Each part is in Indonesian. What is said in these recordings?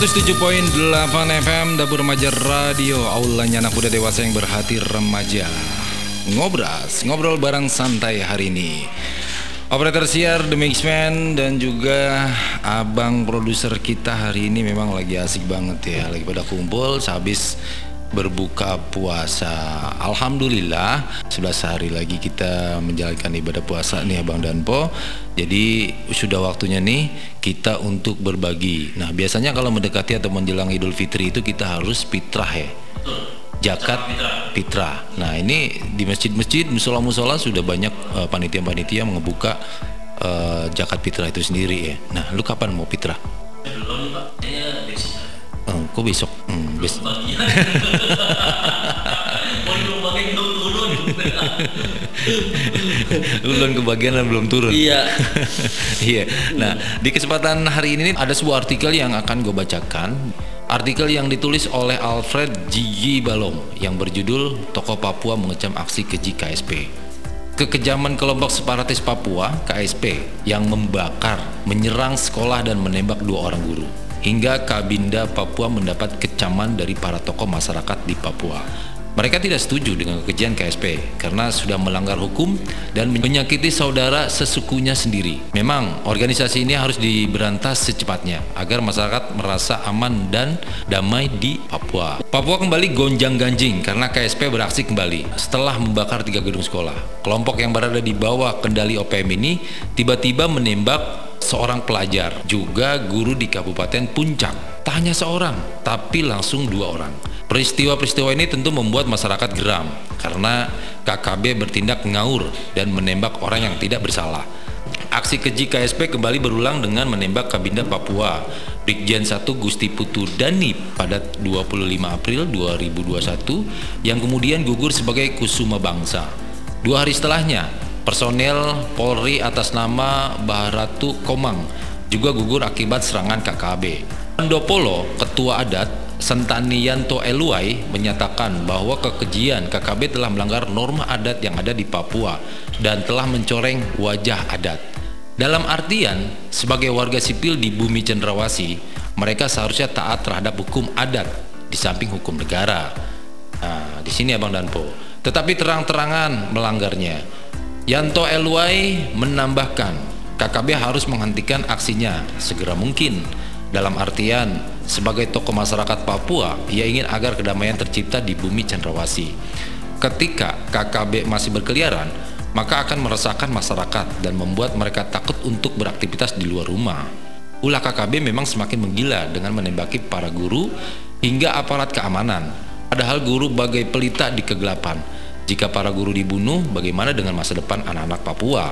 107.8 FM Dapur Remaja Radio Aulanya anak muda dewasa yang berhati remaja. Ngobras, ngobrol bareng santai hari ini. Operator siar The Mixman dan juga abang produser kita hari ini memang lagi asik banget ya Lagi pada kumpul sehabis berbuka puasa. Alhamdulillah 11 hari lagi kita menjalankan ibadah puasa nih Abang Danpo Jadi sudah waktunya nih kita untuk berbagi. Nah biasanya kalau mendekati atau menjelang Idul Fitri itu kita harus fitrah ya. Jakat fitrah. Nah ini di masjid-masjid, musola-musola sudah banyak uh, panitia-panitia mengebuka uh, jakat fitrah itu sendiri ya. Nah lu kapan mau fitrah? Belum pak, kayaknya besok. Oh, kok besok? Lu belum kebagian dan belum turun. Iya. Iya. Nah, di kesempatan hari ini ada sebuah artikel yang akan gue bacakan. Artikel yang ditulis oleh Alfred Gigi Balong yang berjudul Tokoh Papua mengecam aksi keji KSP. Kekejaman kelompok separatis Papua KSP yang membakar, menyerang sekolah dan menembak dua orang guru. Hingga Kabinda Papua mendapat kecaman dari para tokoh masyarakat di Papua. Mereka tidak setuju dengan kekejian KSP karena sudah melanggar hukum dan menyakiti saudara sesukunya sendiri. Memang organisasi ini harus diberantas secepatnya agar masyarakat merasa aman dan damai di Papua. Papua kembali gonjang-ganjing karena KSP beraksi kembali setelah membakar tiga gedung sekolah. Kelompok yang berada di bawah kendali OPM ini tiba-tiba menembak seorang pelajar, juga guru di Kabupaten Puncak. Tak hanya seorang, tapi langsung dua orang. Peristiwa-peristiwa ini tentu membuat masyarakat geram karena KKB bertindak ngaur dan menembak orang yang tidak bersalah. Aksi keji KSP kembali berulang dengan menembak Kabinda Papua Brigjen 1 Gusti Putu Dani pada 25 April 2021 yang kemudian gugur sebagai kusuma bangsa. Dua hari setelahnya, personel Polri atas nama Baharatu Komang juga gugur akibat serangan KKB. Pandopolo, ketua adat Sentanianto Eluai menyatakan bahwa kekejian KKB telah melanggar norma adat yang ada di Papua dan telah mencoreng wajah adat. Dalam artian, sebagai warga sipil di bumi cendrawasi, mereka seharusnya taat terhadap hukum adat di samping hukum negara. Nah, di sini Abang Danpo. Tetapi terang-terangan melanggarnya. Yanto Eluai menambahkan, KKB harus menghentikan aksinya segera mungkin. Dalam artian, sebagai tokoh masyarakat Papua, ia ingin agar kedamaian tercipta di bumi cendrawasi. Ketika KKB masih berkeliaran, maka akan meresahkan masyarakat dan membuat mereka takut untuk beraktivitas di luar rumah. Ulah KKB memang semakin menggila dengan menembaki para guru hingga aparat keamanan. Padahal guru bagai pelita di kegelapan. Jika para guru dibunuh, bagaimana dengan masa depan anak-anak Papua?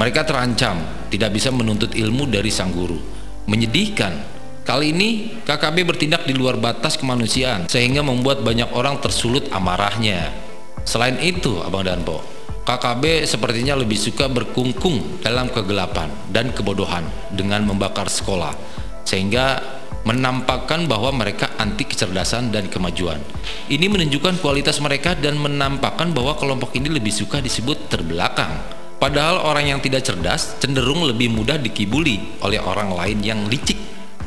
Mereka terancam, tidak bisa menuntut ilmu dari sang guru. Menyedihkan, kali ini KKB bertindak di luar batas kemanusiaan sehingga membuat banyak orang tersulut amarahnya. Selain itu, Abang Danpo, KKB sepertinya lebih suka berkungkung dalam kegelapan dan kebodohan dengan membakar sekolah, sehingga menampakkan bahwa mereka anti kecerdasan dan kemajuan. Ini menunjukkan kualitas mereka dan menampakkan bahwa kelompok ini lebih suka disebut terbelakang. Padahal orang yang tidak cerdas cenderung lebih mudah dikibuli oleh orang lain yang licik.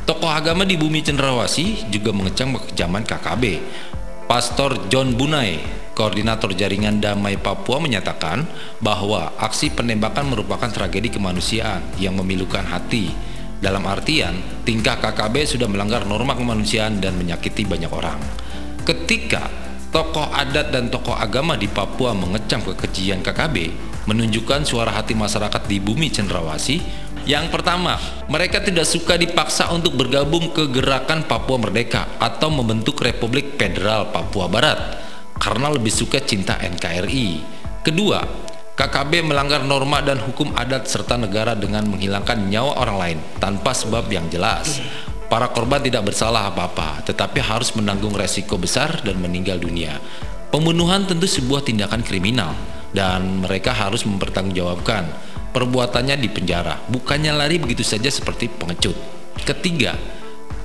Tokoh agama di bumi cenderawasi juga mengecam kekejaman KKB. Pastor John Bunai, koordinator jaringan damai Papua menyatakan bahwa aksi penembakan merupakan tragedi kemanusiaan yang memilukan hati. Dalam artian, tingkah KKB sudah melanggar norma kemanusiaan dan menyakiti banyak orang. Ketika tokoh adat dan tokoh agama di Papua mengecam kekejian KKB, menunjukkan suara hati masyarakat di bumi cendrawasi. Yang pertama, mereka tidak suka dipaksa untuk bergabung ke gerakan Papua Merdeka atau membentuk Republik Federal Papua Barat karena lebih suka cinta NKRI. Kedua, KKB melanggar norma dan hukum adat serta negara dengan menghilangkan nyawa orang lain tanpa sebab yang jelas. Para korban tidak bersalah apa-apa, tetapi harus menanggung resiko besar dan meninggal dunia. Pembunuhan tentu sebuah tindakan kriminal dan mereka harus mempertanggungjawabkan perbuatannya di penjara, bukannya lari begitu saja seperti pengecut. Ketiga,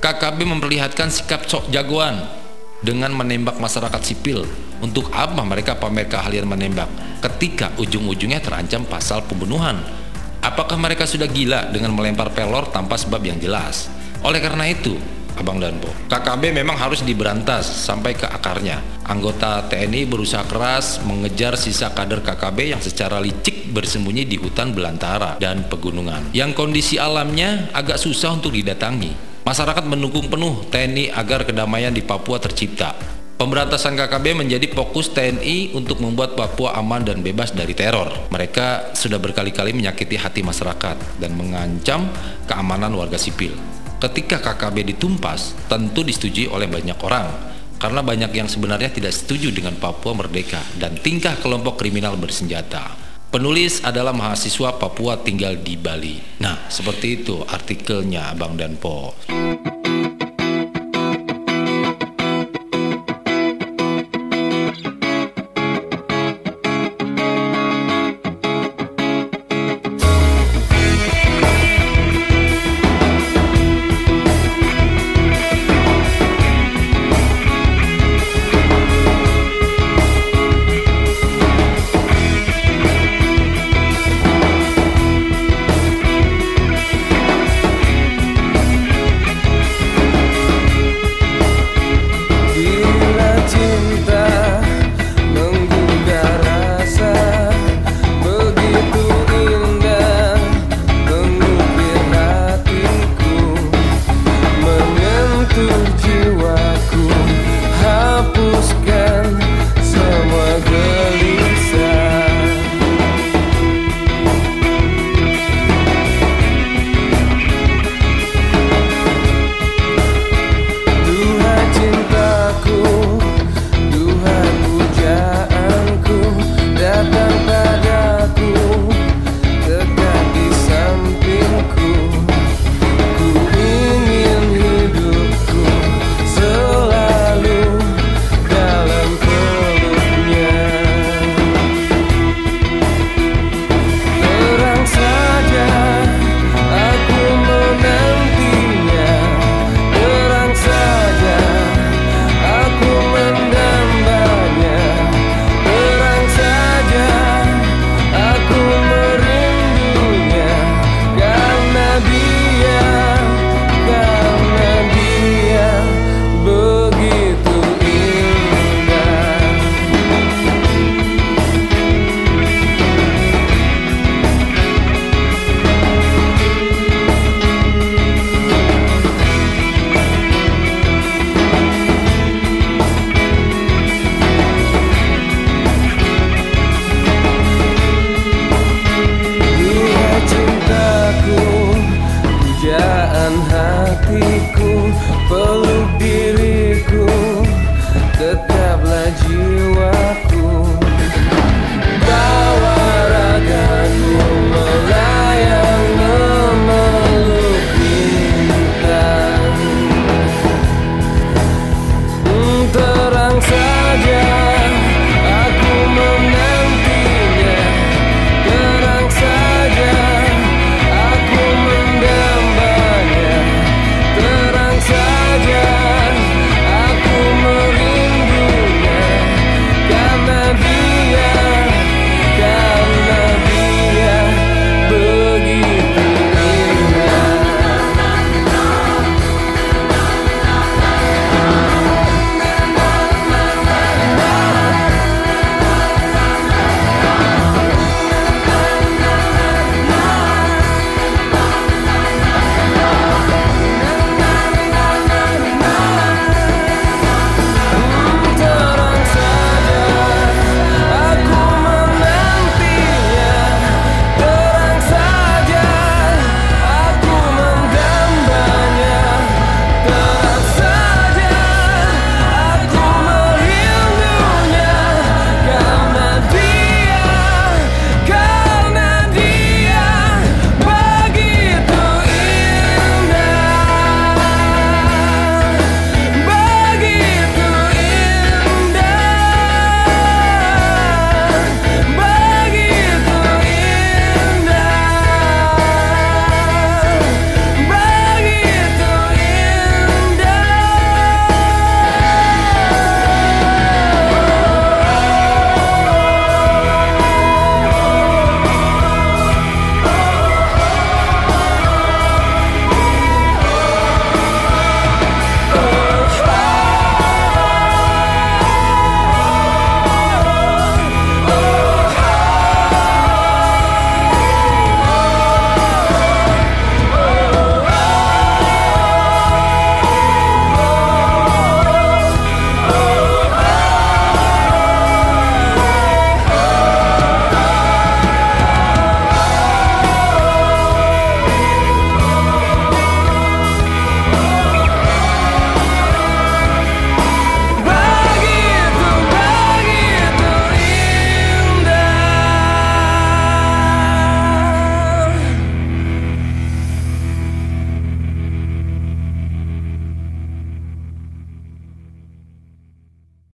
KKB memperlihatkan sikap sok jagoan dengan menembak masyarakat sipil. Untuk apa mereka pamer keahlian menembak ketika ujung-ujungnya terancam pasal pembunuhan? Apakah mereka sudah gila dengan melempar pelor tanpa sebab yang jelas? Oleh karena itu, Abang dan Bo. KKB memang harus diberantas sampai ke akarnya. Anggota TNI berusaha keras mengejar sisa kader KKB yang secara licik bersembunyi di hutan belantara dan pegunungan. Yang kondisi alamnya agak susah untuk didatangi. Masyarakat mendukung penuh TNI agar kedamaian di Papua tercipta. Pemberantasan KKB menjadi fokus TNI untuk membuat Papua aman dan bebas dari teror. Mereka sudah berkali-kali menyakiti hati masyarakat dan mengancam keamanan warga sipil. Ketika KKB ditumpas, tentu disetujui oleh banyak orang karena banyak yang sebenarnya tidak setuju dengan Papua merdeka dan tingkah kelompok kriminal bersenjata. Penulis adalah mahasiswa Papua tinggal di Bali. Nah, seperti itu artikelnya Abang dan